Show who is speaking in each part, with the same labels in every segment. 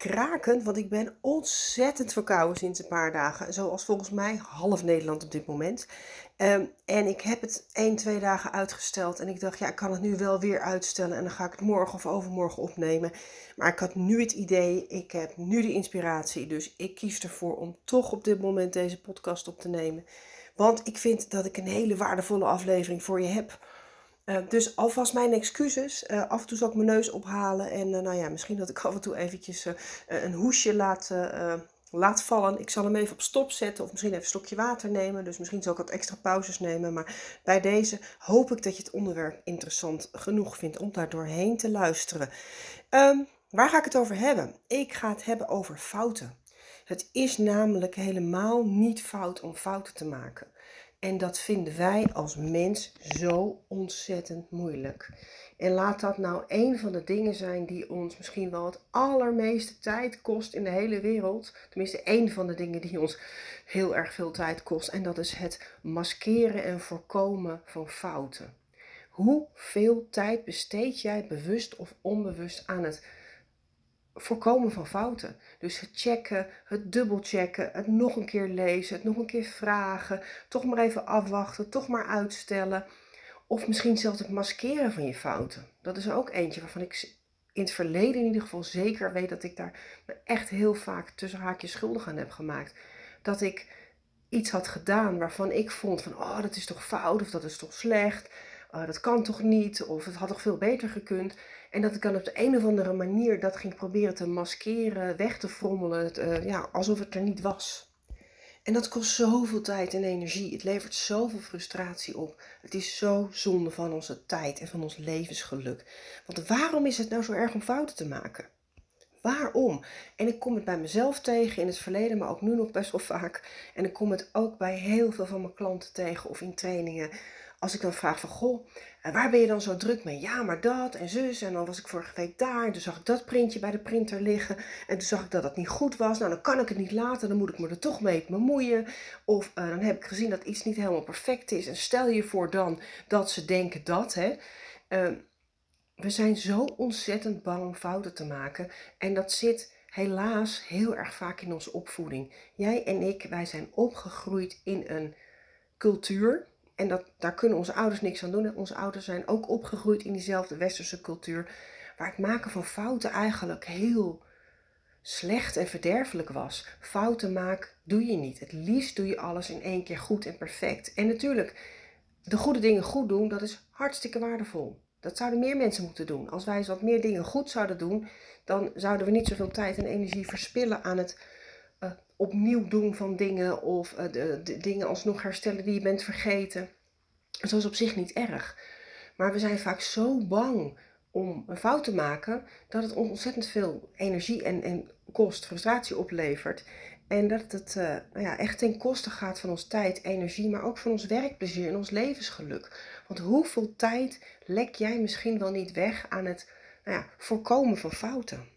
Speaker 1: krakend, want ik ben ontzettend verkouden sinds een paar dagen. Zoals volgens mij half Nederland op dit moment. Ehm, en ik heb het 1, 2 dagen uitgesteld en ik dacht ja ik kan het nu wel weer uitstellen en dan ga ik het morgen of overmorgen opnemen. Maar ik had nu het idee, ik heb nu de inspiratie, dus ik kies ervoor om toch op dit moment deze podcast op te nemen. Want ik vind dat ik een hele waardevolle aflevering voor je heb. Uh, dus alvast mijn excuses. Uh, af en toe zal ik mijn neus ophalen. En uh, nou ja, misschien dat ik af en toe eventjes een hoesje laat, laat vallen. Ik zal hem even op stop zetten. Of misschien even een stokje water nemen. Dus misschien zal ik wat extra pauzes nemen. Maar bij deze hoop ik dat je het onderwerp interessant genoeg vindt om daar doorheen te luisteren. Um, waar ga ik het over hebben? Ik ga het hebben over fouten. Het is namelijk helemaal niet fout om fouten te maken. En dat vinden wij als mens zo ontzettend moeilijk. En laat dat nou een van de dingen zijn die ons misschien wel het allermeeste tijd kost in de hele wereld. Tenminste, één van de dingen die ons heel erg veel tijd kost. En dat is het maskeren en voorkomen van fouten. Hoeveel tijd besteed jij bewust of onbewust aan het voorkomen van fouten. Dus het checken, het dubbelchecken, het nog een keer lezen, het nog een keer vragen, toch maar even afwachten, toch maar uitstellen. Of misschien zelfs het maskeren van je fouten. Dat is ook eentje waarvan ik in het verleden in ieder geval zeker weet dat ik daar echt heel vaak tussen haakjes schuldig aan heb gemaakt. Dat ik iets had gedaan waarvan ik vond van, oh dat is toch fout of dat is toch slecht. Uh, dat kan toch niet of het had toch veel beter gekund. En dat ik dan op de een of andere manier dat ging proberen te maskeren, weg te frommelen, uh, ja, alsof het er niet was. En dat kost zoveel tijd en energie. Het levert zoveel frustratie op. Het is zo zonde van onze tijd en van ons levensgeluk. Want waarom is het nou zo erg om fouten te maken? Waarom? En ik kom het bij mezelf tegen in het verleden, maar ook nu nog best wel vaak. En ik kom het ook bij heel veel van mijn klanten tegen of in trainingen als ik dan vraag van, goh, eh, waar ben je dan zo druk mee? Ja, maar dat en zus. En dan was ik vorige week daar en toen zag ik dat printje bij de printer liggen. En toen zag ik dat het niet goed was. Nou, dan kan ik het niet laten, dan moet ik me er toch mee bemoeien. Of uh, dan heb ik gezien dat iets niet helemaal perfect is. En stel je voor dan dat ze denken dat, hè. Uh, we zijn zo ontzettend bang om fouten te maken. En dat zit helaas heel erg vaak in onze opvoeding. Jij en ik, wij zijn opgegroeid in een cultuur en dat, daar kunnen onze ouders niks aan doen. Onze ouders zijn ook opgegroeid in diezelfde westerse cultuur, waar het maken van fouten eigenlijk heel slecht en verderfelijk was. Fouten maken doe je niet. Het liefst doe je alles in één keer goed en perfect. En natuurlijk, de goede dingen goed doen, dat is hartstikke waardevol. Dat zouden meer mensen moeten doen. Als wij eens wat meer dingen goed zouden doen, dan zouden we niet zoveel tijd en energie verspillen aan het uh, opnieuw doen van dingen of uh, de, dingen alsnog herstellen die je bent vergeten. Dat is op zich niet erg. Maar we zijn vaak zo bang om een fout te maken dat het ontzettend veel energie en, en kost, frustratie oplevert. En dat het uh, nou ja, echt ten koste gaat van ons tijd, energie, maar ook van ons werkplezier en ons levensgeluk. Want hoeveel tijd lek jij misschien wel niet weg aan het nou ja, voorkomen van fouten?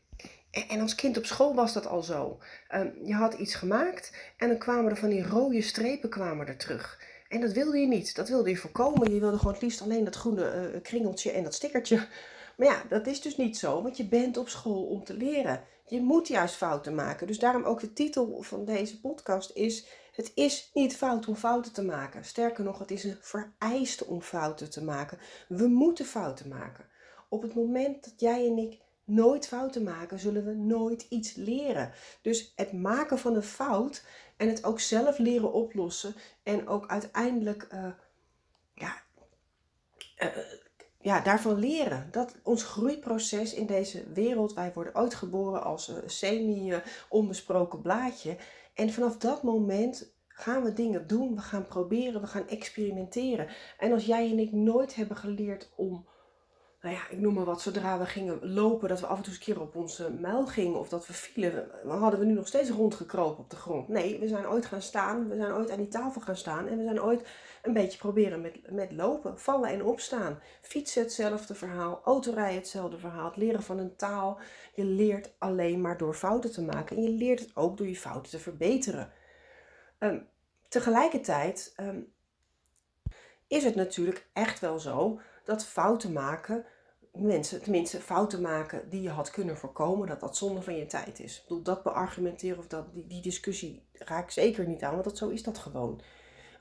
Speaker 1: En als kind op school was dat al zo. Ehm, je had iets gemaakt en dan kwamen er van die rode strepen kwamen er terug. En dat wilde je niet. Dat wilde je voorkomen. Je wilde gewoon het liefst alleen dat groene uh, kringeltje en dat stickertje. Maar ja, dat is dus niet zo, want je bent op school om te leren. Je moet juist fouten maken. Dus daarom ook de titel van deze podcast is: Het is niet fout om fouten te maken. Sterker nog, het is een vereiste om fouten te maken. We moeten fouten maken. Op het moment dat jij en ik nooit fouten maken, zullen we nooit iets leren. Dus het maken van een fout en het ook zelf leren oplossen en ook uiteindelijk uh, ja, uh, ja, daarvan leren. Dat ons groeiproces in deze wereld, wij worden ooit geboren als een semi-onbesproken blaadje. En vanaf dat moment gaan we dingen doen, we gaan proberen, we gaan experimenteren. En als jij en ik nooit hebben geleerd om nou ja, ik noem maar wat, zodra we gingen lopen, dat we af en toe een keer op onze muil gingen of dat we vielen, hadden we nu nog steeds rondgekropen op de grond. Nee, we zijn ooit gaan staan, we zijn ooit aan die tafel gaan staan en we zijn ooit een beetje proberen met, met lopen, vallen en opstaan. Fietsen hetzelfde verhaal, autorijden hetzelfde verhaal, het leren van een taal. Je leert alleen maar door fouten te maken en je leert het ook door je fouten te verbeteren. Ehm, tegelijkertijd ehm, is het natuurlijk echt wel zo dat fouten maken mensen, tenminste fouten maken die je had kunnen voorkomen, dat dat zonde van je tijd is. Ik bedoel, dat beargumenteren of dat, die, die discussie raak ik zeker niet aan, want dat, zo is dat gewoon.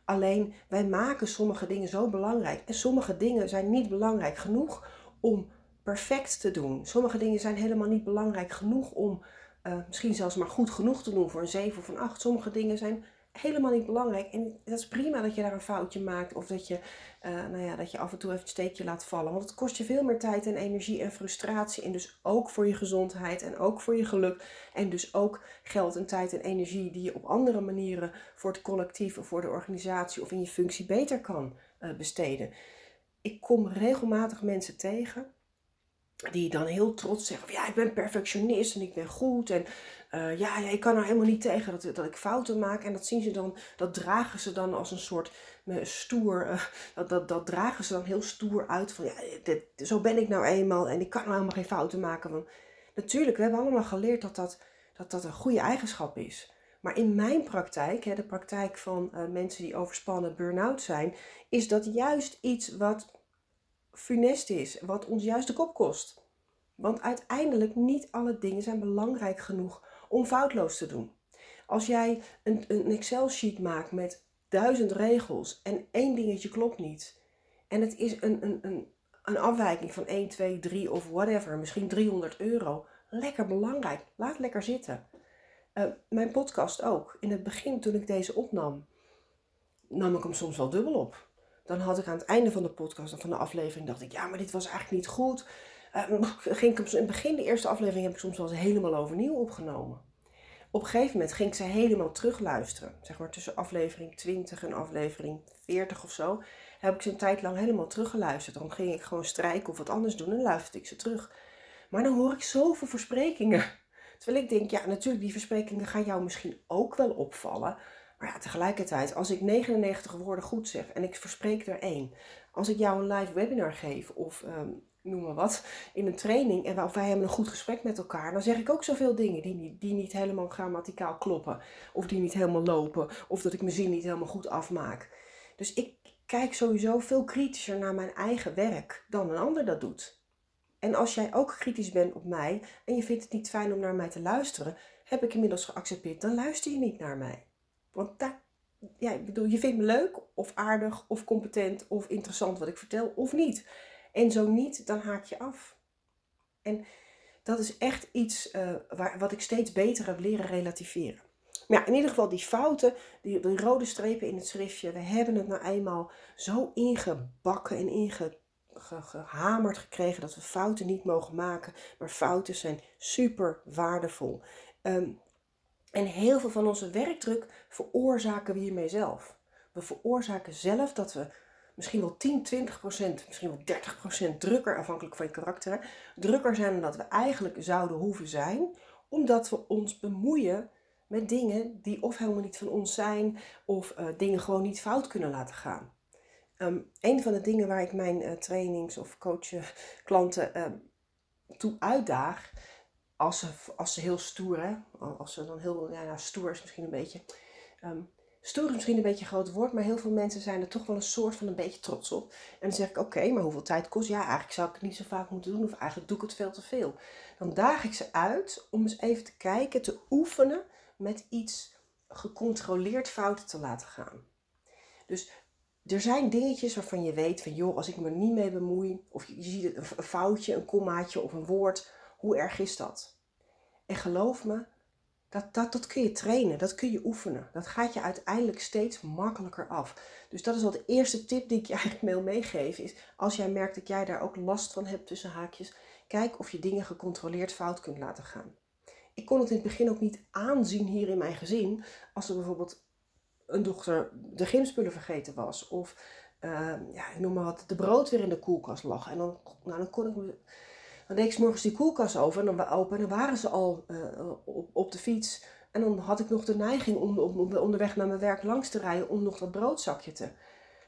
Speaker 1: Alleen wij maken sommige dingen zo belangrijk en sommige dingen zijn niet belangrijk genoeg om perfect te doen. Sommige dingen zijn helemaal niet belangrijk genoeg om uh, misschien zelfs maar goed genoeg te doen voor een 7 of een 8. Sommige dingen zijn helemaal niet belangrijk. En dat is prima dat je daar een foutje maakt of dat je, uh, nou ja, dat je af en toe even een steekje laat vallen. Want het kost je veel meer tijd en energie en frustratie. En dus ook voor je gezondheid en ook voor je geluk. En dus ook geld en tijd en energie die je op andere manieren voor het collectief of voor de organisatie of in je functie beter kan uh, besteden. Ik kom regelmatig mensen tegen die dan heel trots zeggen: Ja, ik ben perfectionist en ik ben goed. En uh, ja, ja, ik kan er helemaal niet tegen dat, dat ik fouten maak. En dat zien ze dan, dat dragen ze dan als een soort stoer. Uh, dat, dat, dat dragen ze dan heel stoer uit. Van ja, dit, zo ben ik nou eenmaal en ik kan nou helemaal geen fouten maken. Want natuurlijk, we hebben allemaal geleerd dat dat, dat, een goede eigenschap is. Maar in mijn praktijk, hè, de praktijk van mensen die overspannen burn-out zijn, is dat juist iets wat funest is, wat ons juist de kop kost. Want uiteindelijk niet alle dingen zijn belangrijk genoeg om foutloos te doen. Als jij een, een Excel-sheet maakt met duizend regels en één dingetje klopt niet, en het is een, een, een, een afwijking van 1, 2, 3 of whatever, misschien 300 euro, lekker belangrijk. Laat lekker zitten. Uh, mijn podcast ook. In het begin, toen ik deze opnam, nam ik hem soms wel dubbel op. Dan had ik aan het einde van de podcast van de aflevering, dacht ik, ja, maar dit was eigenlijk niet goed. Uh, ging ik in het begin, de eerste aflevering, heb ik soms wel eens helemaal overnieuw opgenomen. Op een gegeven moment ging ik ze helemaal terugluisteren. Zeg maar tussen aflevering 20 en aflevering 40 of zo. Heb ik ze een tijd lang helemaal teruggeluisterd. Dan ging ik gewoon strijken of wat anders doen en luisterde ik ze terug. Maar dan hoor ik zoveel versprekingen. Terwijl ik denk, ja, natuurlijk, die versprekingen gaan jou misschien ook wel opvallen. Maar ja, tegelijkertijd, als ik 99 woorden goed zeg en ik verspreek er één. Als ik jou een live webinar geef of um, noem maar wat, in een training en wij hebben een goed gesprek met elkaar, dan zeg ik ook zoveel dingen die niet, die niet helemaal grammaticaal kloppen. Of die niet helemaal lopen. Of dat ik mijn zin niet helemaal goed afmaak. Dus ik kijk sowieso veel kritischer naar mijn eigen werk dan een ander dat doet. En als jij ook kritisch bent op mij en je vindt het niet fijn om naar mij te luisteren, heb ik inmiddels geaccepteerd, dan luister je niet naar mij. Want dat, ja, ik bedoel, je vindt me leuk of aardig of competent of interessant wat ik vertel of niet. En zo niet, dan haak je af. En dat is echt iets uh, waar, wat ik steeds beter heb leren relativeren. Maar ja, in ieder geval die fouten, die, rode strepen in het schriftje, we hebben het nou eenmaal zo ingebakken en ingehamerd gekregen dat we fouten niet mogen maken. Maar fouten zijn super waardevol. Um, en heel veel van onze werkdruk veroorzaken we hiermee zelf. We veroorzaken zelf dat we misschien wel 10, 20 procent, misschien wel 30 procent drukker, afhankelijk van je karakter, drukker zijn dan dat we eigenlijk zouden hoeven zijn, omdat we ons bemoeien met dingen die of helemaal niet van ons zijn, of uh, dingen gewoon niet fout kunnen laten gaan. Um, een van de dingen waar ik mijn uh, trainings- of coach klanten uh, toe uitdaag, als ze, als ze heel stoer, hè, als ze dan heel, ja, nou, stoer is misschien een beetje, um, Stoer is misschien een beetje een groot woord, maar heel veel mensen zijn er toch wel een soort van een beetje trots op. En dan zeg ik, oké, maar hoeveel tijd kost? Ja, eigenlijk zou ik het niet zo vaak moeten doen of eigenlijk doe ik het veel te veel. Dan daag ik ze uit om eens even te kijken, te oefenen met iets gecontroleerd fouten te laten gaan. Dus er zijn dingetjes waarvan je weet van, joh, als ik me niet mee bemoei, of je ziet een foutje, een kommaatje of een woord, Hoe erg is dat? En geloof me, dat, dat, dat kun je trainen, dat kun je oefenen. Dat gaat je uiteindelijk steeds makkelijker af. Dus dat is wel de eerste tip die ik je eigenlijk wil meegeven. Is als jij merkt dat jij daar ook last van hebt tussen haakjes, kijk of je dingen gecontroleerd fout kunt laten gaan. Ik kon het in het begin ook niet aanzien hier in mijn gezin. Als er bijvoorbeeld een dochter de gymspullen vergeten was. Of uh, ja, noem maar wat, de brood weer in de koelkast lag. En dan, nou, dan kon ik dan deed ik morgens die koelkast over en dan, open, en dan waren ze al uh, op, op de fiets. En dan had ik nog de neiging om, onderweg naar mijn werk langs te rijden om nog dat broodzakje te,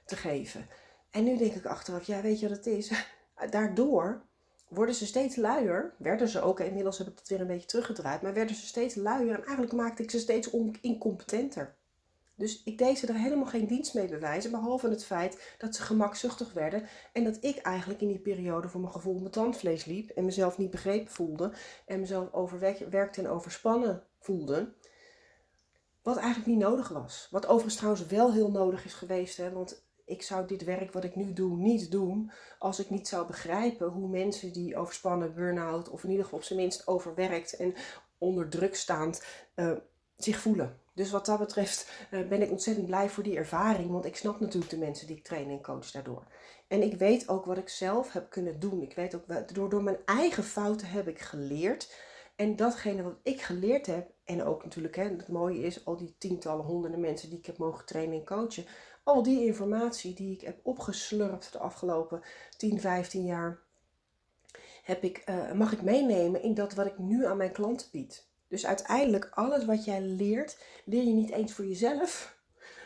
Speaker 1: te geven. En nu denk ik achteraf, ja weet je wat het is? Daardoor worden ze steeds luier. Werden ze ook, inmiddels heb ik het weer een beetje teruggedraaid, maar werden ze steeds luier en eigenlijk maakte ik ze steeds incompetenter. Dus ik deed ze er helemaal geen dienst mee bewijzen, behalve het feit dat ze gemakzuchtig werden en dat ik eigenlijk in die periode voor mijn gevoel mijn tandvlees liep en mezelf niet begrepen voelde en mezelf overwerkt en overspannen voelde. Wat eigenlijk niet nodig was. Wat overigens trouwens wel heel nodig is geweest, hè, want ik zou dit werk wat ik nu doe niet doen als ik niet zou begrijpen hoe mensen die overspannen, burn-out of in ieder geval op zijn minst overwerkt en onder druk staand uh, zich voelen. Dus wat dat betreft uh, ben ik ontzettend blij voor die ervaring, want ik snap natuurlijk de mensen die ik train en coach daardoor. En ik weet ook wat ik zelf heb kunnen doen. Ik weet ook, door, door mijn eigen fouten heb ik geleerd. En datgene wat ik geleerd heb, en ook natuurlijk, hè, het mooie is, al die tientallen, honderden mensen die ik heb mogen trainen en coachen, al die informatie die ik heb opgeslurpt de afgelopen 10, 15 jaar, heb ik, uh, mag ik meenemen in dat wat ik nu aan mijn klanten bied. Dus uiteindelijk, alles wat jij leert, leer je niet eens voor jezelf,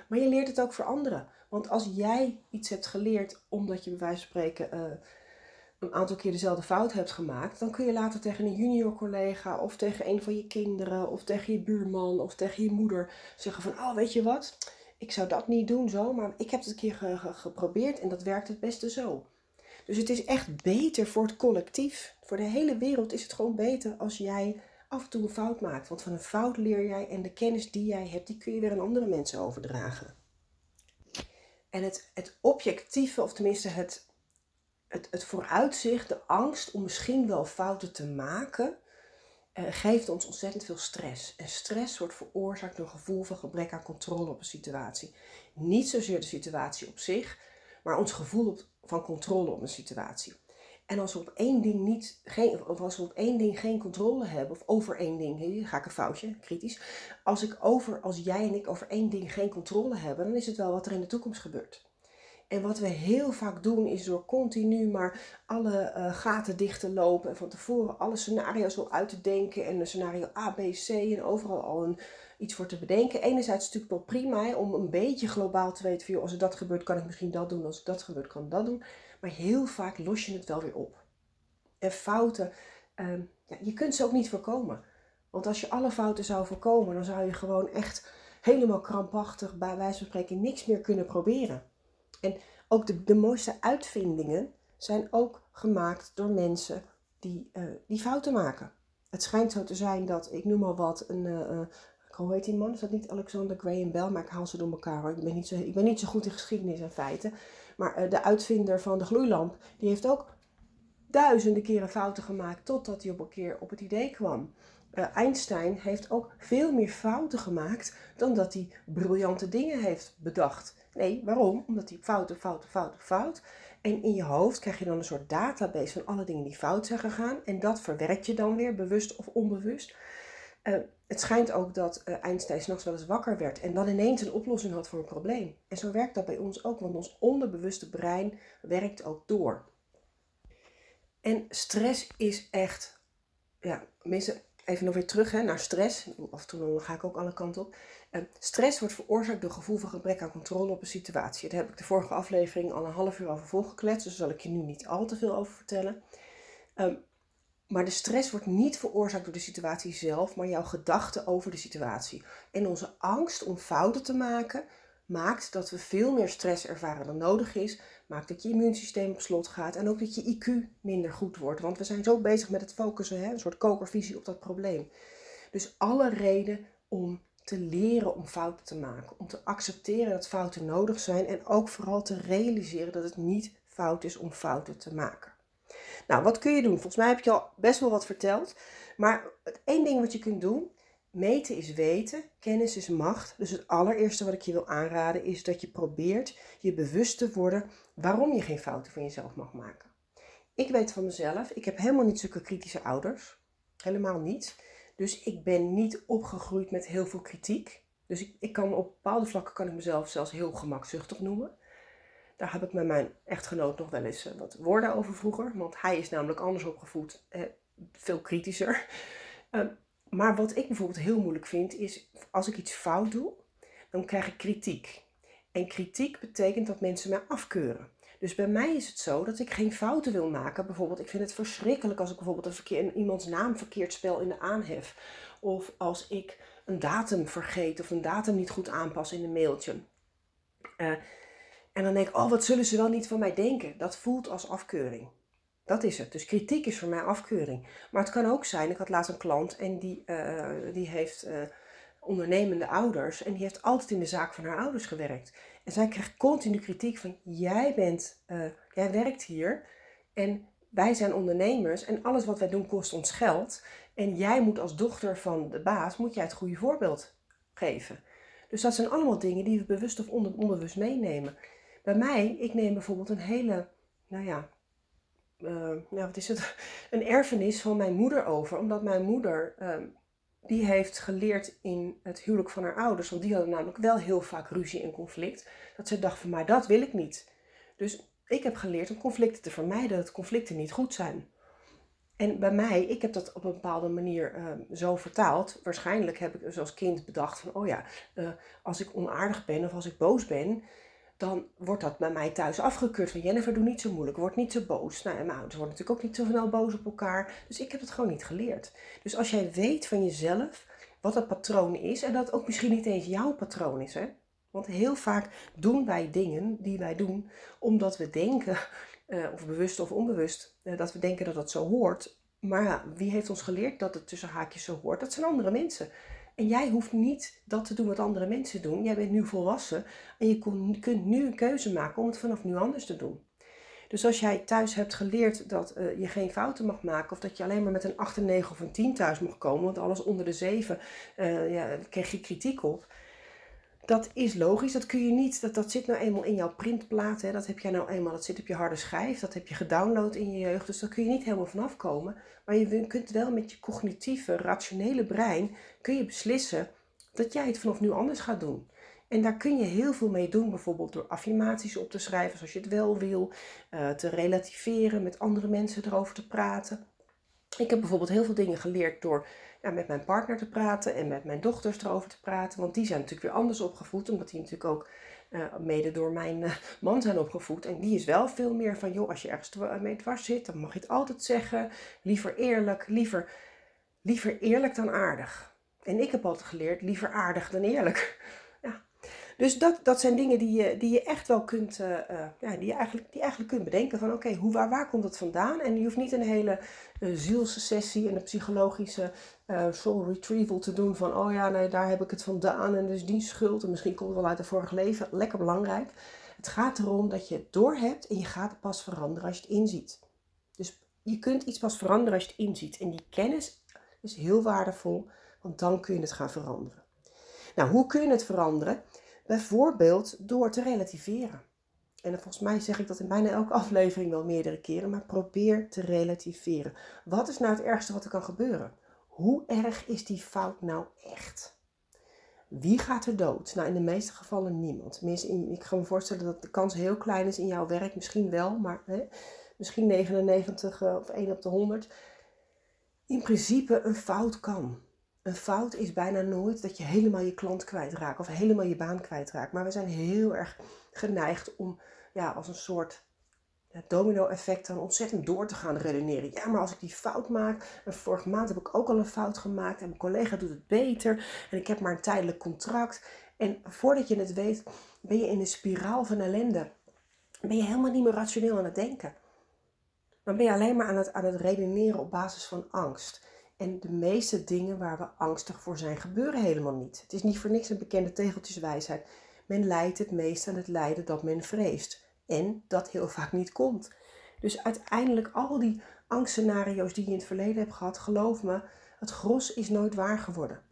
Speaker 1: maar je leert het ook voor anderen. Want als jij iets hebt geleerd omdat je bij wijze van spreken uh, een aantal keer dezelfde fout hebt gemaakt, dan kun je later tegen een junior collega of tegen een van je kinderen of tegen je buurman of tegen je moeder zeggen van, oh weet je wat, ik zou dat niet doen zo, maar ik heb het een keer geprobeerd en dat werkt het beste zo. Dus het is echt beter voor het collectief. Voor de hele wereld is het gewoon beter als jij af en toe een fout maakt. Want van een fout leer jij en de kennis die jij hebt, die kun je weer aan andere mensen overdragen. En het, het objectieve, of tenminste het, het, het vooruitzicht, de angst om misschien wel fouten te maken, eh, geeft ons ontzettend veel stress. En stress wordt veroorzaakt door een gevoel van gebrek aan controle op een situatie. Niet zozeer de situatie op zich, maar ons gevoel van controle op een situatie. En als we op één ding niet, geen, of als we op één ding geen controle hebben, of over één ding, hier ga ik een foutje, kritisch. Als ik over, als jij en ik over één ding geen controle hebben, dan is het wel wat er in de toekomst gebeurt. En wat we heel vaak doen is door continu maar alle uh, gaten dicht te lopen en van tevoren alle scenario's al uit te denken en een scenario A, B, C en overal al iets voor te bedenken. Enerzijds is het natuurlijk wel prima om een beetje globaal te weten van als er dat gebeurt kan ik misschien dat doen, als er dat gebeurt kan ik dat doen. Maar heel vaak los je het wel weer op. En fouten, ehm, ja, je kunt ze ook niet voorkomen. Want als je alle fouten zou voorkomen, dan zou je gewoon echt helemaal krampachtig, bij wijze van spreken, niks meer kunnen proberen. En ook de, de mooiste uitvindingen zijn ook gemaakt door mensen die, uh, die fouten maken. Het schijnt zo te zijn dat, ik noem maar wat, een, uh, hoe heet die man? Is dat niet Alexander Graham Bell? Maar ik haal ze door elkaar hoor. Ik ben niet zo, ik ben niet zo goed in geschiedenis en feiten. Maar de uitvinder van de gloeilamp, die heeft ook duizenden keren fouten gemaakt totdat hij op een keer op het idee kwam. Uh, Einstein heeft ook veel meer fouten gemaakt dan dat hij briljante dingen heeft bedacht. Nee, waarom? Omdat hij fouten, fouten, fouten, fout. En in je hoofd krijg je dan een soort database van alle dingen die fout zijn gegaan. En dat verwerk je dan weer, bewust of onbewust. Uh, het schijnt ook dat uh, Einstein s'nachts wel eens wakker werd en dan ineens een oplossing had voor een probleem. En zo werkt dat bij ons ook, want ons onderbewuste brein werkt ook door. En stress is echt, ja, mensen, even nog weer terug hè, naar stress. Af en toe ga ik ook alle kanten op. Uh, stress wordt veroorzaakt door gevoel van gebrek aan controle op een situatie. Daar heb ik de vorige aflevering al een half uur over volgekletst, dus daar zal ik je nu niet al te veel over vertellen. Um, maar de stress wordt niet veroorzaakt door de situatie zelf, maar jouw gedachten over de situatie. En onze angst om fouten te maken maakt dat we veel meer stress ervaren dan nodig is. Maakt dat je immuunsysteem op slot gaat en ook dat je IQ minder goed wordt. Want we zijn zo bezig met het focussen, hè? een soort kokervisie op dat probleem. Dus alle reden om te leren om fouten te maken. Om te accepteren dat fouten nodig zijn en ook vooral te realiseren dat het niet fout is om fouten te maken. Nou, wat kun je doen? Volgens mij heb je al best wel wat verteld. Maar het één ding wat je kunt doen, meten is weten, kennis is macht. Dus het allereerste wat ik je wil aanraden is dat je probeert je bewust te worden waarom je geen fouten van jezelf mag maken. Ik weet van mezelf, ik heb helemaal niet zulke kritische ouders. Helemaal niet. Dus ik ben niet opgegroeid met heel veel kritiek. Dus ik, ik kan op bepaalde vlakken kan ik mezelf zelfs heel gemakzuchtig noemen. Daar heb ik met mijn echtgenoot nog wel eens eh, wat woorden over vroeger. Want hij is namelijk anders opgevoed, eh, veel kritischer. Uh, maar wat ik bijvoorbeeld heel moeilijk vind, is als ik iets fout doe, dan krijg ik kritiek. En kritiek betekent dat mensen mij afkeuren. Dus bij mij is het zo dat ik geen fouten wil maken. Bijvoorbeeld, ik vind het verschrikkelijk als ik bijvoorbeeld een iemands naam verkeerd spel in de aanhef. Of als ik een datum vergeet of een datum niet goed aanpas in een mailtje. Uh, en dan denk ik, oh, wat zullen ze wel niet van mij denken? Dat voelt als afkeuring. Dat is het. Dus kritiek is voor mij afkeuring. Maar het kan ook zijn, ik had laatst een klant en die, uh, die heeft uh, ondernemende ouders en die heeft altijd in de zaak van haar ouders gewerkt. En zij krijgt continu kritiek van, jij bent, uh, jij werkt hier en wij zijn ondernemers en alles wat wij doen kost ons geld. En jij moet als dochter van de baas, moet jij het goede voorbeeld geven. Dus dat zijn allemaal dingen die we bewust of onbewust meenemen. Bij mij, ik neem bijvoorbeeld een hele, nou ja, uh, nou wat is het, een erfenis van mijn moeder over. Omdat mijn moeder, uh, die heeft geleerd in het huwelijk van haar ouders. Want die hadden namelijk wel heel vaak ruzie en conflict. Dat ze dacht van, maar dat wil ik niet. Dus ik heb geleerd om conflicten te vermijden, dat conflicten niet goed zijn. En bij mij, ik heb dat op een bepaalde manier uh, zo vertaald. Waarschijnlijk heb ik dus als kind bedacht van, oh ja, uh, als ik onaardig ben of als ik boos ben, dan wordt dat bij mij thuis afgekeurd. Van Jennifer, doe niet zo moeilijk, word niet zo boos. Nou, en mijn ouders worden natuurlijk ook niet zo snel boos op elkaar. Dus ik heb het gewoon niet geleerd. Dus als jij weet van jezelf wat dat patroon is, en dat ook misschien niet eens jouw patroon is, hè. Want heel vaak doen wij dingen die wij doen omdat we denken, uh, of bewust of onbewust, uh, dat we denken dat het zo hoort. Maar wie heeft ons geleerd dat het tussen haakjes zo hoort? Dat zijn andere mensen. En jij hoeft niet dat te doen wat andere mensen doen. Jij bent nu volwassen en je kunt nu een keuze maken om het vanaf nu anders te doen. Dus als jij thuis hebt geleerd dat uh, je geen fouten mag maken, of dat je alleen maar met een 8, een 9 of een 10 thuis mag komen, want alles onder de 7 uh, ja, krijg je kritiek op. Dat is logisch, dat kun je niet, dat, dat zit nou eenmaal in jouw printplaat, hè, dat heb jij nou eenmaal, dat zit op je harde schijf, dat heb je gedownload in je jeugd, dus daar kun je niet helemaal vanaf komen. Maar je kunt wel met je cognitieve, rationele brein, kun je beslissen dat jij het vanaf nu anders gaat doen. En daar kun je heel veel mee doen, bijvoorbeeld door affirmaties op te schrijven zoals je het wel wil, uh, te relativeren, met andere mensen erover te praten. Ik heb bijvoorbeeld heel veel dingen geleerd door ja, met mijn partner te praten en met mijn dochters erover te praten. Want die zijn natuurlijk weer anders opgevoed, omdat die natuurlijk ook uh, mede door mijn uh, man zijn opgevoed. En die is wel veel meer van, joh, als je ergens mee dwars zit, dan mag je het altijd zeggen. Liever eerlijk, liever, liever eerlijk dan aardig. En ik heb altijd geleerd, liever aardig dan eerlijk. Ja. Dus dat, dat zijn dingen die je, die je echt wel kunt, uh, ja, die je eigenlijk, die eigenlijk kunt bedenken van oké, okay, waar, waar komt het vandaan? En je hoeft niet een hele uh, zielsessie en een psychologische uh, soul retrieval te doen van oh ja, nee, daar heb ik het vandaan en dus die schuld en misschien komt het wel uit het vorige leven. Lekker belangrijk. Het gaat erom dat je het doorhebt en je gaat het pas veranderen als je het inziet. Dus je kunt iets pas veranderen als je het inziet. En die kennis is heel waardevol, want dan kun je het gaan veranderen. Nou, hoe kun je het veranderen? Bijvoorbeeld door te relativeren. En volgens mij zeg ik dat in bijna elke aflevering wel meerdere keren, maar probeer te relativeren. Wat is nou het ergste wat er kan gebeuren? Hoe erg is die fout nou echt? Wie gaat er dood? Nou, in de meeste gevallen niemand. Tenminste, ik kan me voorstellen dat de kans heel klein is in jouw werk. Misschien wel, maar hè, misschien 99 eh, of 1 op de 100. In principe, een fout kan. Een fout is bijna nooit dat je helemaal je klant kwijtraakt of helemaal je baan kwijtraakt. Maar we zijn heel erg geneigd om ja, als een soort domino-effect dan ontzettend door te gaan redeneren. Ja, maar als ik die fout maak, en vorige maand heb ik ook al een fout gemaakt en mijn collega doet het beter en ik heb maar een tijdelijk contract. En voordat je het weet, ben je in een spiraal van ellende. Ben je helemaal niet meer rationeel aan het denken. Dan ben je alleen maar aan het, aan het redeneren op basis van angst. En de meeste dingen waar we angstig voor zijn, gebeuren helemaal niet. Het is niet voor niks een bekende tegeltjeswijsheid. Men lijdt het meest aan het lijden dat men vreest. En dat heel vaak niet komt. Dus uiteindelijk al die angstscenario's die je in het verleden hebt gehad, geloof me, het gros is nooit waar geworden.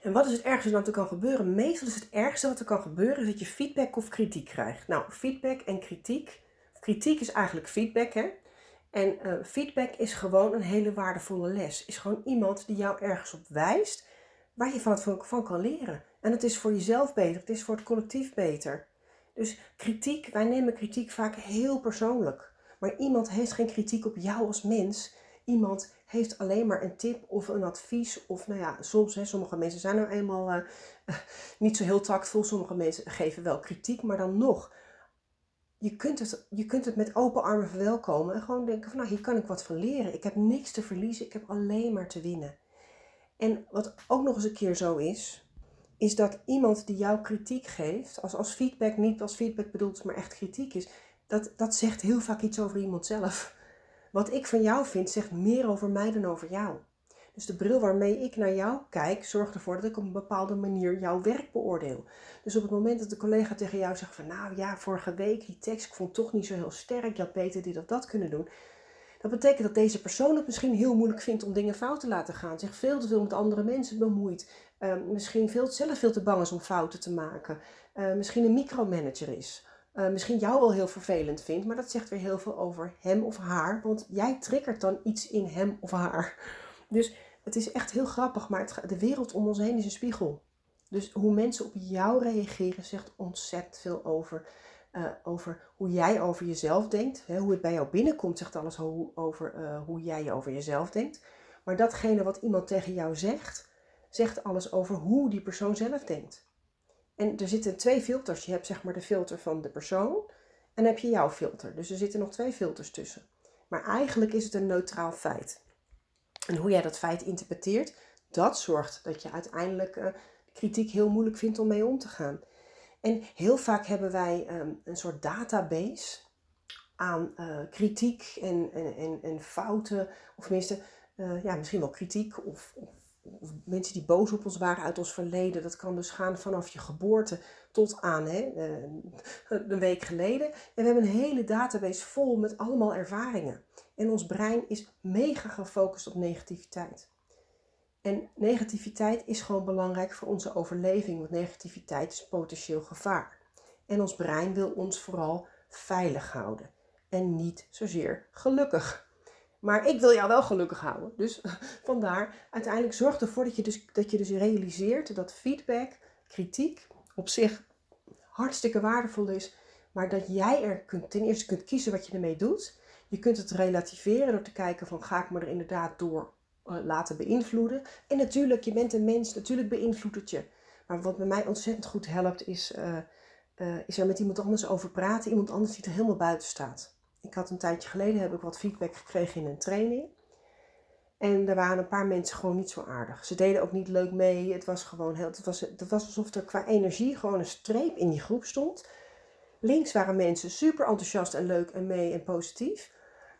Speaker 1: En wat is het ergste dat er kan gebeuren? Meestal is het ergste wat er kan gebeuren, is dat je feedback of kritiek krijgt. Nou, feedback en kritiek. Kritiek is eigenlijk feedback, hè? En uh, feedback is gewoon een hele waardevolle les. Is gewoon iemand die jou ergens op wijst waar je van, van, van kan leren. En het is voor jezelf beter, het is voor het collectief beter. Dus kritiek, wij nemen kritiek vaak heel persoonlijk. Maar iemand heeft geen kritiek op jou als mens. Iemand heeft alleen maar een tip of een advies. Of nou ja, soms, hè, sommige mensen zijn nou eenmaal uh, niet zo heel tactvol. Sommige mensen geven wel kritiek, maar dan nog. Je kunt, het, je kunt het met open armen verwelkomen en gewoon denken van nou, hier kan ik wat van leren. Ik heb niks te verliezen, ik heb alleen maar te winnen. En wat ook nog eens een keer zo is, is dat iemand die jou kritiek geeft, als, als feedback niet als feedback bedoeld maar echt kritiek is, dat, dat zegt heel vaak iets over iemand zelf. Wat ik van jou vind, zegt meer over mij dan over jou. Dus de bril waarmee ik naar jou kijk, zorgt ervoor dat ik op een bepaalde manier jouw werk beoordeel. Dus op het moment dat de collega tegen jou zegt van nou ja, vorige week die tekst, ik vond toch niet zo heel sterk, je had beter dit of dat kunnen doen. Dat betekent dat deze persoon het misschien heel moeilijk vindt om dingen fout te laten gaan. Zich veel te veel met andere mensen bemoeit. Uh, misschien veel, zelf veel te bang is om fouten te maken. Uh, misschien een micromanager is. Uh, misschien jou wel heel vervelend vindt, maar dat zegt weer heel veel over hem of haar. Want jij triggert dan iets in hem of haar. Dus het is echt heel grappig, maar de wereld om ons heen is een spiegel. Dus hoe mensen op jou reageren zegt ontzettend veel over uh, over hoe jij over jezelf denkt. Hè, hoe het bij jou binnenkomt, zegt alles over uh, hoe jij over jezelf denkt. Maar datgene wat iemand tegen jou zegt, zegt alles over hoe die persoon zelf denkt. En er zitten twee filters. Je hebt zeg maar de filter van de persoon en heb je jouw filter. Dus er zitten nog twee filters tussen. Maar eigenlijk is het een neutraal feit. En hoe jij dat feit interpreteert, dat zorgt dat je uiteindelijk uh, kritiek heel moeilijk vindt om mee om te gaan. En heel vaak hebben wij ehm, een soort database aan uh, kritiek en, en, en, en, fouten, of tenminste, uh, ja, misschien wel kritiek of, mensen die boos op ons waren uit ons verleden. Dat kan dus gaan vanaf je geboorte tot aan hè, uh, een week geleden. En we hebben een hele database vol met allemaal ervaringen. En ons brein is mega gefocust op negativiteit. En negativiteit is gewoon belangrijk voor onze overleving, want negativiteit is potentieel gevaar. En ons brein wil ons vooral veilig houden en niet zozeer gelukkig. Maar ik wil jou wel gelukkig houden. Dus vandaar, uiteindelijk zorg ervoor dat je dus, dat je dus realiseert dat feedback, kritiek op zich hartstikke waardevol is. Maar dat jij er kunt, ten eerste kunt kiezen wat je ermee doet. Je kunt het relativeren door te kijken van ga ik me er inderdaad door eh, laten beïnvloeden. En natuurlijk, je bent een mens, natuurlijk beïnvloedt het je. Maar wat bij mij ontzettend goed helpt, is, uh, uh, is er met iemand anders over praten. Iemand anders die er helemaal buiten staat. Ik had een tijdje geleden heb ik wat feedback gekregen in een training. En er waren een paar mensen gewoon niet zo aardig. Ze deden ook niet leuk mee. Het was gewoon heel. Het was, het was alsof er qua energie gewoon een streep in die groep stond. Links waren mensen super enthousiast en leuk en mee en positief.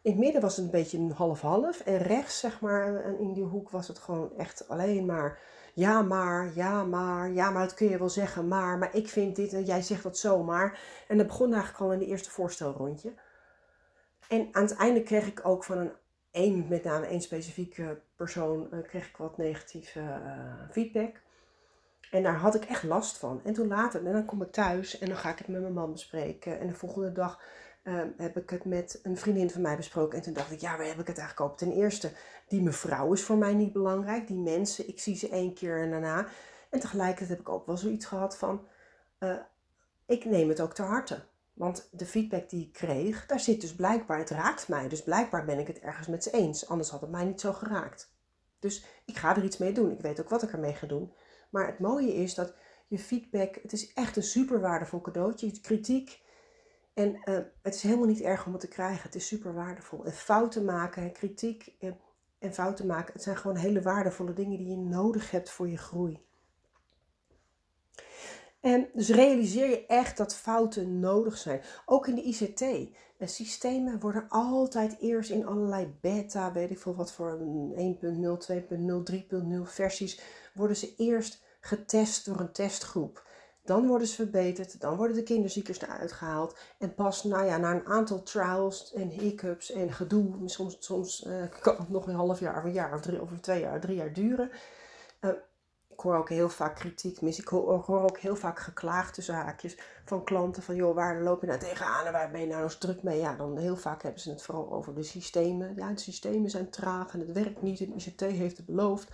Speaker 1: In het midden was het een beetje een half-half. En rechts, zeg maar, in die hoek was het gewoon echt alleen maar... Ja, maar, ja, maar, ja, maar dat kun je wel zeggen, maar, maar ik vind dit en jij zegt dat zomaar. En dat begon eigenlijk al in de eerste voorstelrondje. En aan het einde kreeg ik ook van een, één, met name één specifieke persoon, uh, kreeg ik wat negatieve uh, feedback. En daar had ik echt last van. En toen later, en dan kom ik thuis en dan ga ik het met mijn man bespreken. En de volgende dag uh, heb ik het met een vriendin van mij besproken. En toen dacht ik, ja, waar heb ik het eigenlijk op? Ten eerste, die mevrouw is voor mij niet belangrijk. Die mensen, ik zie ze één keer en daarna. En tegelijkertijd heb ik ook wel zoiets gehad van, uh, ik neem het ook te harte. Want de feedback die ik kreeg, daar zit dus blijkbaar, het raakt mij. Dus blijkbaar ben ik het ergens met ze eens. Anders had het mij niet zo geraakt. Dus ik ga er iets mee doen. Ik weet ook wat ik ermee ga doen. Maar het mooie is dat je feedback, het is echt een super waardevol cadeautje. Kritiek, en uh, het is helemaal niet erg om het te krijgen. Het is super waardevol. En fouten maken, kritiek en fouten maken, het zijn gewoon hele waardevolle dingen die je nodig hebt voor je groei. En dus realiseer je echt dat fouten nodig zijn. Ook in de ICT. En systemen worden altijd eerst in allerlei beta, weet ik veel wat voor 1.0, 2.0, 3.0 versies, worden ze eerst getest door een testgroep. Dan worden ze verbeterd, dan worden de kinderziekers eruit gehaald. En pas nou ja, na een aantal trials en hiccups en gedoe, soms, soms uh, kan het nog een half jaar of een jaar of, drie, twee jaar, drie jaar duren. Uh, ik hoor ook heel vaak kritiek, mis. Ik hoor, ook heel vaak geklaagd tussen haakjes van klanten van joh, waar loop je nou tegenaan en waar ben je nou eens druk mee? Ja, dan heel vaak hebben ze het vooral over de systemen. Ja, de systemen zijn traag en het werkt niet en ICT heeft het beloofd.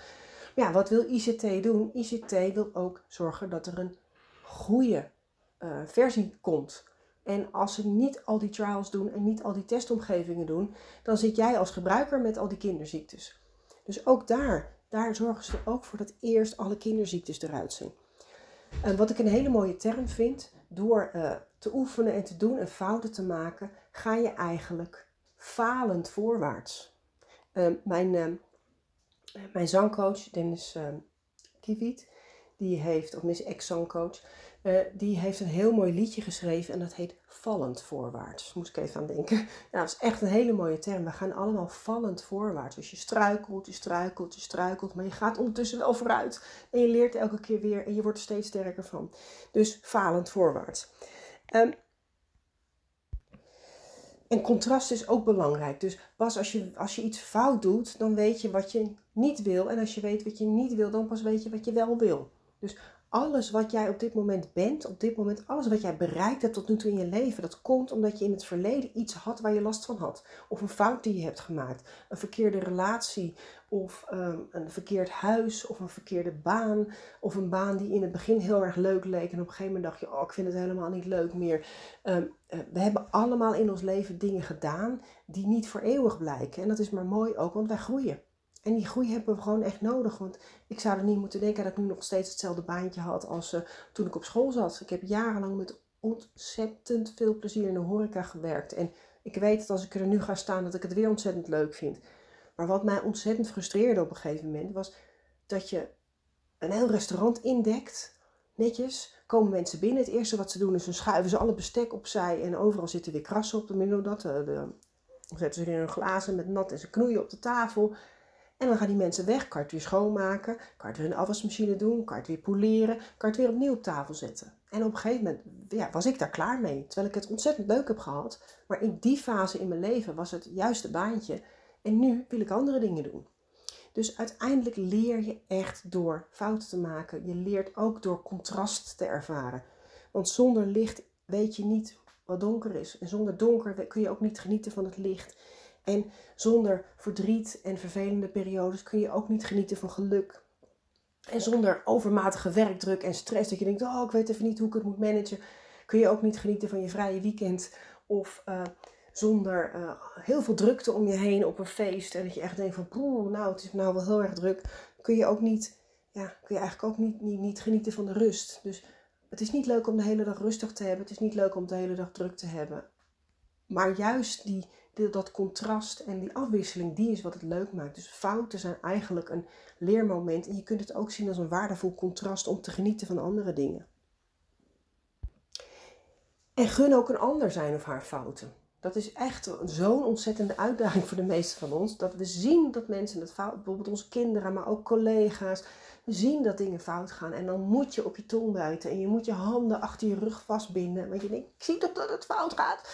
Speaker 1: Ja, wat wil ICT doen? ICT wil ook zorgen dat er een goede uh, versie komt. En als ze niet al die trials doen en niet al die testomgevingen doen, dan zit jij als gebruiker met al die kinderziektes. Dus ook daar, daar zorgen ze ook voor dat eerst alle kinderziektes eruit zijn. En wat ik een hele mooie term vind, door uh, te oefenen en te doen en fouten te maken, ga je eigenlijk falend voorwaarts. Uh, mijn, uh, mijn zangcoach, Dennis Kiviet, die heeft, of mis ex-zangcoach, uh, die heeft een heel mooi liedje geschreven en dat heet Vallend Voorwaarts. Moest ik even aan denken. Ja, dat is echt een hele mooie term. We gaan allemaal vallend voorwaarts. Dus je struikelt, je struikelt, je struikelt, maar je gaat ondertussen wel vooruit. En je leert elke keer weer en je wordt er steeds sterker van. Dus falend voorwaarts. Um, en contrast is ook belangrijk. Dus pas als je, als je iets fout doet, dan weet je wat je niet wil. En als je weet wat je niet wil, dan pas weet je wat je wel wil. Dus alles wat jij op dit moment bent, op dit moment, alles wat jij bereikt hebt tot nu toe in je leven, dat komt omdat je in het verleden iets had waar je last van had. Of een fout die je hebt gemaakt, een verkeerde relatie, of um, een verkeerd huis, of een verkeerde baan, of een baan die in het begin heel erg leuk leek en op een gegeven moment dacht je, oh, ik vind het helemaal niet leuk meer. Um, uh, we hebben allemaal in ons leven dingen gedaan die niet voor eeuwig blijken. En dat is maar mooi ook, want wij groeien. En die groei hebben we gewoon echt nodig. Want ik zou er niet moeten denken dat ik nu nog steeds hetzelfde baantje had als uh, toen ik op school zat. Ik heb jarenlang met ontzettend veel plezier in de horeca gewerkt. En ik weet dat als ik er nu ga staan, dat ik het weer ontzettend leuk vind. Maar wat mij ontzettend frustreerde op een gegeven moment, was dat je een heel restaurant indekt. Netjes, komen mensen binnen. Het eerste wat ze doen is, ze schuiven ze alle bestek opzij en overal zitten weer krassen op. De middel dat, de, de, zetten ze in hun glazen met nat en ze knoeien op de tafel. En dan gaan die mensen weg, kan het weer schoonmaken, kan het weer de afwasmachine doen, kan het weer poleren, kan het weer opnieuw op tafel zetten. En op een gegeven moment ja, was ik daar klaar mee, terwijl ik het ontzettend leuk heb gehad. Maar in die fase in mijn leven was het juiste baantje. En nu wil ik andere dingen doen. Dus uiteindelijk leer je echt door fouten te maken. Je leert ook door contrast te ervaren. Want zonder licht weet je niet wat donker is. En zonder donker kun je ook niet genieten van het licht. En zonder verdriet en vervelende periodes kun je ook niet genieten van geluk. En zonder overmatige werkdruk en stress, dat je denkt, oh, ik weet even niet hoe ik het moet managen, kun je ook niet genieten van je vrije weekend. Of uh, zonder uh, heel veel drukte om je heen op een feest. En dat je echt denkt van, poeh, nou, het is nou wel heel erg druk. Kun je ook niet, ja, kun je eigenlijk ook niet, niet, niet genieten van de rust. Dus het is niet leuk om de hele dag rustig te hebben. Het is niet leuk om de hele dag druk te hebben. Maar juist die, dat contrast en die afwisseling, die is wat het leuk maakt. Dus fouten zijn eigenlijk een leermoment. En je kunt het ook zien als een waardevol contrast om te genieten van andere dingen. En gun ook een ander zijn of haar fouten. Dat is echt zo'n ontzettende uitdaging voor de meesten van ons. Dat we zien dat mensen het fout, bijvoorbeeld onze kinderen, maar ook collega's, zien dat dingen fout gaan. En dan moet je op je tong buiten en je moet je handen achter je rug vastbinden. Want je denkt, ik zie toch dat het fout gaat.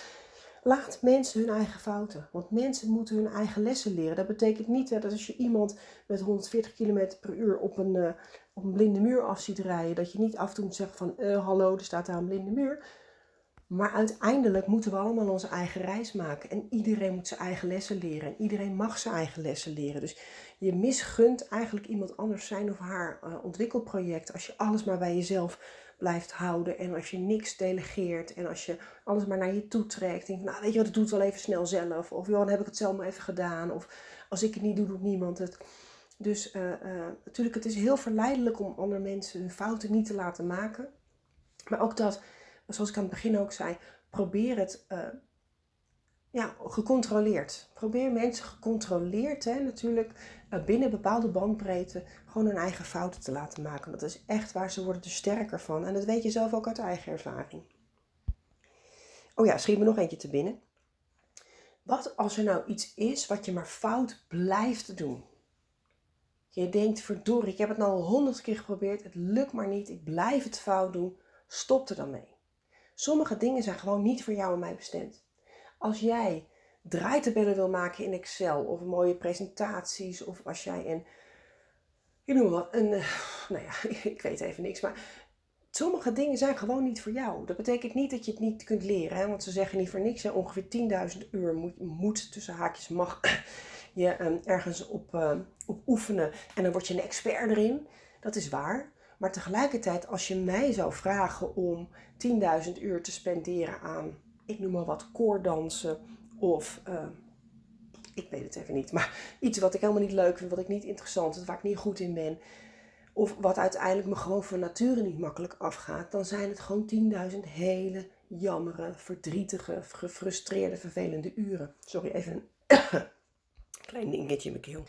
Speaker 1: Laat mensen hun eigen fouten. Want mensen moeten hun eigen lessen leren. Dat betekent niet hè, dat als je iemand met 140 km per uur op een, uh, op een blinde muur af ziet rijden, dat je niet af en toe moet zeggen van uh, hallo, er staat daar een blinde muur. Maar uiteindelijk moeten we allemaal onze eigen reis maken. En iedereen moet zijn eigen lessen leren. En iedereen mag zijn eigen lessen leren. Dus je misgunt eigenlijk iemand anders zijn of haar uh, ontwikkelproject als je alles maar bij jezelf blijft houden. En als je niks delegeert en als je alles maar naar je toe trekt. Denk, nou weet je wat, ik doe het wel even snel zelf. Of joh, dan heb ik het zelf maar even gedaan. Of als ik het niet doe, doet niemand het. Dus uh, uh, natuurlijk, het is heel verleidelijk om andere mensen hun fouten niet te laten maken. Maar ook dat, zoals ik aan het begin ook zei, probeer het uh, ja, gecontroleerd. Probeer mensen gecontroleerd, hè, natuurlijk binnen bepaalde bandbreedte, gewoon hun eigen fouten te laten maken. Dat is echt waar ze worden er sterker van. En dat weet je zelf ook uit eigen ervaring. Oh ja, schiet me nog eentje te binnen. Wat als er nou iets is wat je maar fout blijft doen? Je denkt, verdorie, ik heb het nou al honderd keer geprobeerd, het lukt maar niet, ik blijf het fout doen. Stop er dan mee. Sommige dingen zijn gewoon niet voor jou en mij bestemd. Als jij draaitabellen wil maken in Excel of mooie presentaties of als jij een, ik noem wat, een, eh, nou ja, ik weet even niks, maar sommige dingen zijn gewoon niet voor jou. Dat betekent niet dat je het niet kunt leren, hè? want ze zeggen niet voor niks, hè? ongeveer 10.000 uur moet, moet, tussen haakjes mag je um, ergens op, uh, op oefenen en dan word je een expert erin. Dat is waar. Maar tegelijkertijd, als je mij zou vragen om 10.000 uur te spenderen aan, ik noem maar wat, koordansen of, uh, ik weet het even niet, maar iets wat ik helemaal niet leuk vind, wat ik niet interessant vind, waar ik niet goed in ben, of wat uiteindelijk me gewoon van nature niet makkelijk afgaat, dan zijn het gewoon 10.000 hele jammere, verdrietige, gefrustreerde, vervelende uren. Sorry, even een klein dingetje in mijn keel.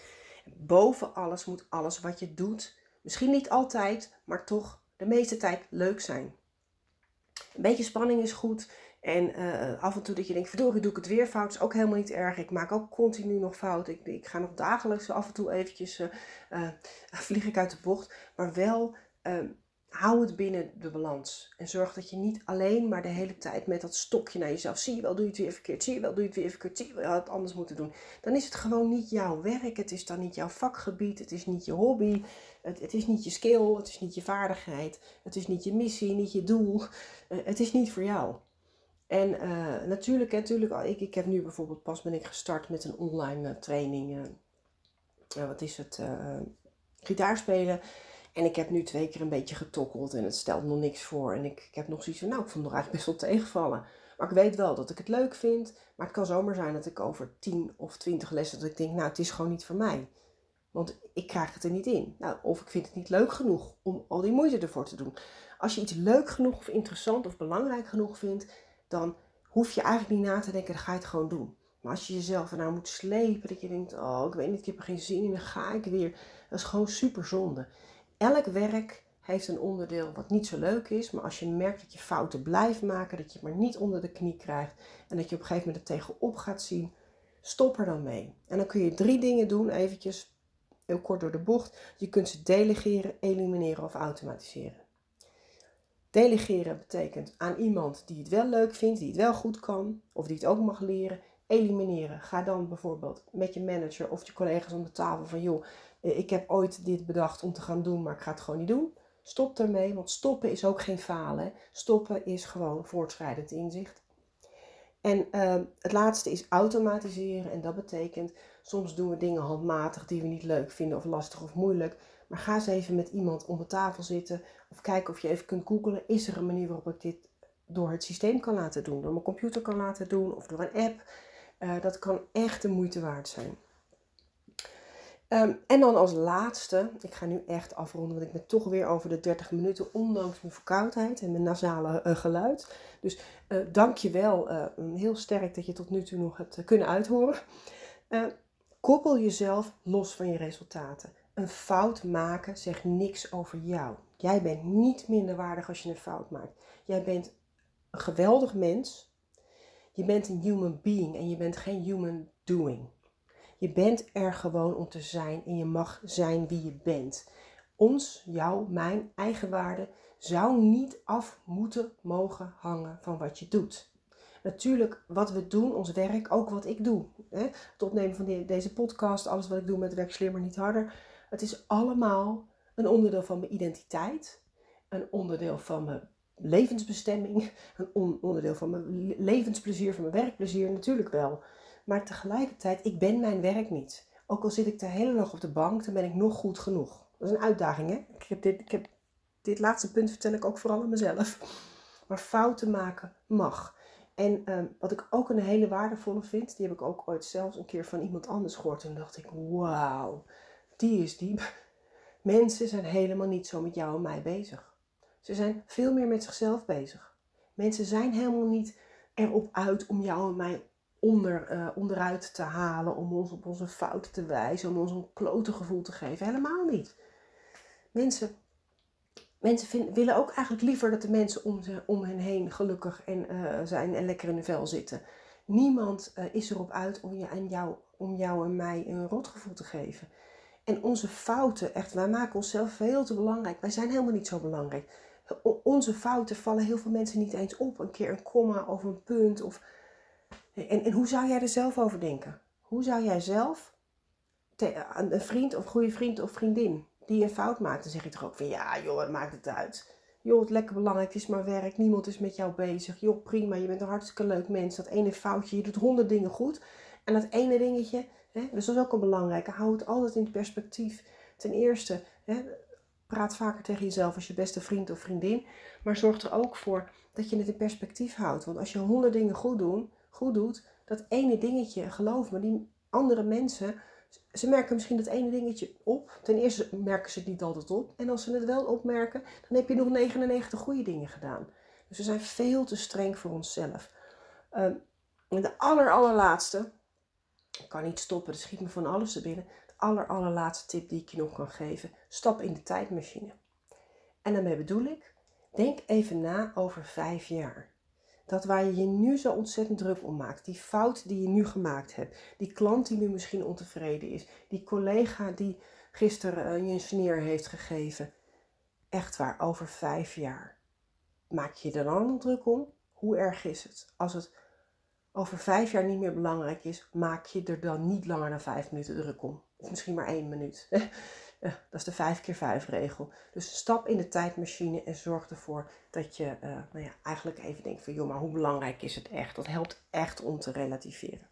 Speaker 1: Boven alles moet alles wat je doet, misschien niet altijd, maar toch de meeste tijd leuk zijn. Een beetje spanning is goed. En uh, af en toe dat je denkt, verdorie doe ik het weer fout, is ook helemaal niet erg. Ik maak ook continu nog fout. Ik, ik ga nog dagelijks af en toe eventjes, uh, vlieg ik uit de bocht. Maar wel, ehm, hou het binnen de balans. En zorg dat je niet alleen maar de hele tijd met dat stokje naar jezelf, zie je wel, doe je het weer verkeerd, zie je wel, doe je het weer verkeerd, zie je wel, het anders moeten doen. Dan is het gewoon niet jouw werk, het is dan niet jouw vakgebied, het is niet je hobby, het, het is niet je skill, het is niet je vaardigheid, het is niet je missie, niet je doel. het is niet voor jou. En uh, natuurlijk, natuurlijk ik, ik heb nu bijvoorbeeld pas ben ik gestart met een online uh, training. Uh, wat is het? gitaarspelen. En ik heb nu twee keer een beetje getokkeld en het stelt nog niks voor. En ik, ik heb nog zoiets van, nou, ik vond het eigenlijk best wel tegenvallen. Maar ik weet wel dat ik het leuk vind. Maar het kan zomaar zijn dat ik over 10 of 20 lessen, dat ik denk, nou, het is gewoon niet voor mij. Want ik krijg het er niet in. Nou, of ik vind het niet leuk genoeg om al die moeite ervoor te doen. Als je iets leuk genoeg of interessant of belangrijk genoeg vindt, dan hoef je eigenlijk niet na te denken, dan ga je het gewoon doen. Maar als je jezelf ernaar moet slepen, dat je denkt, oh, ik weet niet, ik heb er geen zin in, dan ga ik weer. Dat is gewoon super zonde. Elk werk heeft een onderdeel wat niet zo leuk is, maar als je merkt dat je fouten blijft maken, dat je het maar niet onder de knie krijgt en dat je op een gegeven moment er tegenop gaat zien, stop er dan mee. En dan kun je drie dingen doen, eventjes heel kort door de bocht. Je kunt ze delegeren, elimineren of automatiseren. Delegeren betekent aan iemand die het wel leuk vindt, die het wel goed kan, of die het ook mag leren. Elimineren. Ga dan bijvoorbeeld met je manager of je collega's om de tafel van joh, eh, ik heb ooit dit bedacht om te gaan doen, maar ik ga het gewoon niet doen. Stop ermee, want stoppen is ook geen falen. Stoppen is gewoon voortschrijdend inzicht. En uh, het laatste is automatiseren. En dat betekent, soms doen we dingen handmatig die we niet leuk vinden of lastig of moeilijk. Maar ga eens even met iemand om de tafel zitten of kijken of je even kunt googlen. Is er een manier waarop ik dit door het systeem kan laten doen, door mijn computer kan laten doen of door een app? Uh, dat kan echt de moeite waard zijn. Um, en dan als laatste, ik ga nu echt afronden, want ik ben toch weer over de 30 minuten, ondanks mijn verkoudheid en mijn nasale uh, geluid. Dus uh, dank je wel, heel sterk dat je tot nu toe nog hebt kunnen uithoren. koppel jezelf los van je resultaten. Een fout maken zegt niks over jou. Jij bent niet minder waardig als je een fout maakt. Jij bent een geweldig mens. Je bent een human being en je bent geen human doing. Je bent er gewoon om te zijn en je mag zijn wie je bent. Ons, jou, mijn eigen waarde zou niet af moeten mogen hangen van wat je doet. Natuurlijk, wat we doen, ons werk, ook wat ik doe. Hè? Het opnemen van deze podcast, alles wat ik doe met Werk Slimmer Niet Harder. Het is allemaal een onderdeel van mijn identiteit. Een onderdeel van mijn levensbestemming. Een onderdeel van mijn levensplezier, van mijn werkplezier. Natuurlijk wel. Maar tegelijkertijd, ik ben mijn werk niet. Ook al zit ik de hele dag op de bank, dan ben ik nog goed genoeg. Dat is een uitdaging, hè? Ik dit, ik heb, dit laatste punt vertel ik ook vooral aan mezelf. Maar fouten maken mag. En ehm, wat ik ook een hele waardevolle vind, die heb ik ook ooit zelfs een keer van iemand anders gehoord. En dacht ik, wauw, die is diep. Mensen zijn helemaal niet zo met jou en mij bezig. Ze zijn veel meer met zichzelf bezig. Mensen zijn helemaal niet erop uit om jou en mij onder, uh, onderuit te halen, om ons op onze fouten te wijzen, om ons een klote gevoel te geven. Helemaal niet. Mensen, mensen willen ook eigenlijk liever dat de mensen om, ze, om hen heen gelukkig en, uh, zijn en lekker in hun vel zitten. Niemand uh, is erop uit om, je en jou, om jou en mij een rotgevoel te geven. En onze fouten, echt, wij maken onszelf veel te belangrijk. Wij zijn helemaal niet zo belangrijk. onze fouten vallen heel veel mensen niet eens op. Een keer een komma of een punt. Of... En, en hoe zou jij er zelf over denken? Hoe zou jij zelf een vriend of goede vriend of vriendin die een fout maakt, dan zeg je toch ook van ja joh, wat maakt het uit? Joh, het lekker belangrijk, het is maar werk, niemand is met jou bezig. Joh, prima, je bent een hartstikke leuk mens. Dat ene foutje, je doet honderd dingen goed. En dat ene dingetje, hè, dus dat is ook een belangrijke, hou het altijd in perspectief. Ten eerste, hè, praat vaker tegen jezelf als je beste vriend of vriendin. Maar zorg er ook voor dat je het in perspectief houdt. Want als je honderd dingen goed, doen, goed doet, dat ene dingetje, geloof me, die andere mensen, ze merken misschien dat ene dingetje op. Ten eerste merken ze het niet altijd op. En als ze het wel opmerken, dan heb je nog 99 goede dingen gedaan. Dus we zijn veel te streng voor onszelf. Um, en de aller, allerlaatste, ik kan niet stoppen, er schiet me van alles te binnen. De aller, allerlaatste tip die ik je nog kan geven, stap in de tijdmachine. En daarmee bedoel ik, denk even na over vijf jaar. Dat waar je je nu zo ontzettend druk om maakt, die fout die je nu gemaakt hebt, die klant die nu misschien ontevreden is, die collega die gisteren eh, je een sneer heeft gegeven. Echt waar, over vijf jaar. Maak je er dan nog druk om? Hoe erg is het? Als het over vijf jaar niet meer belangrijk is, maak je er dan niet langer dan vijf minuten druk om. Of misschien maar één minuut. dat is de 5 keer 5 regel. Dus stap in de tijdmachine en zorg ervoor dat je uh, nou ja, eigenlijk even denkt van joh, maar hoe belangrijk is het echt? Dat helpt echt om te relativeren.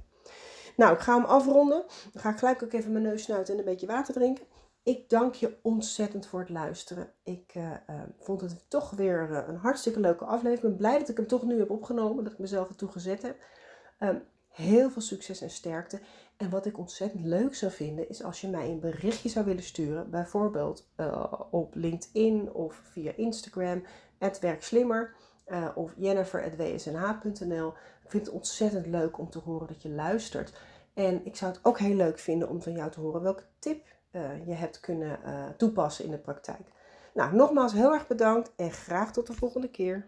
Speaker 1: Nou, ik ga hem afronden. Dan ga ik gelijk ook even mijn neus snuiten en een beetje water drinken. Ik dank je ontzettend voor het luisteren. Ik uh, uh, vond het toch weer een hartstikke leuke aflevering. Ik ben blij dat ik hem toch nu heb opgenomen, dat ik mezelf ertoe gezet heb. Um, heel veel succes en sterkte. En wat ik ontzettend leuk zou vinden, is als je mij een berichtje zou willen sturen. Bijvoorbeeld uh, op LinkedIn of via Instagram, werkslimmer. Uh, of jennifer.wsnh.nl. Ik vind het ontzettend leuk om te horen dat je luistert. En ik zou het ook heel leuk vinden om van jou te horen welke tip uh, je hebt kunnen toepassen in de praktijk. Nou, nogmaals heel erg bedankt en graag tot de volgende keer.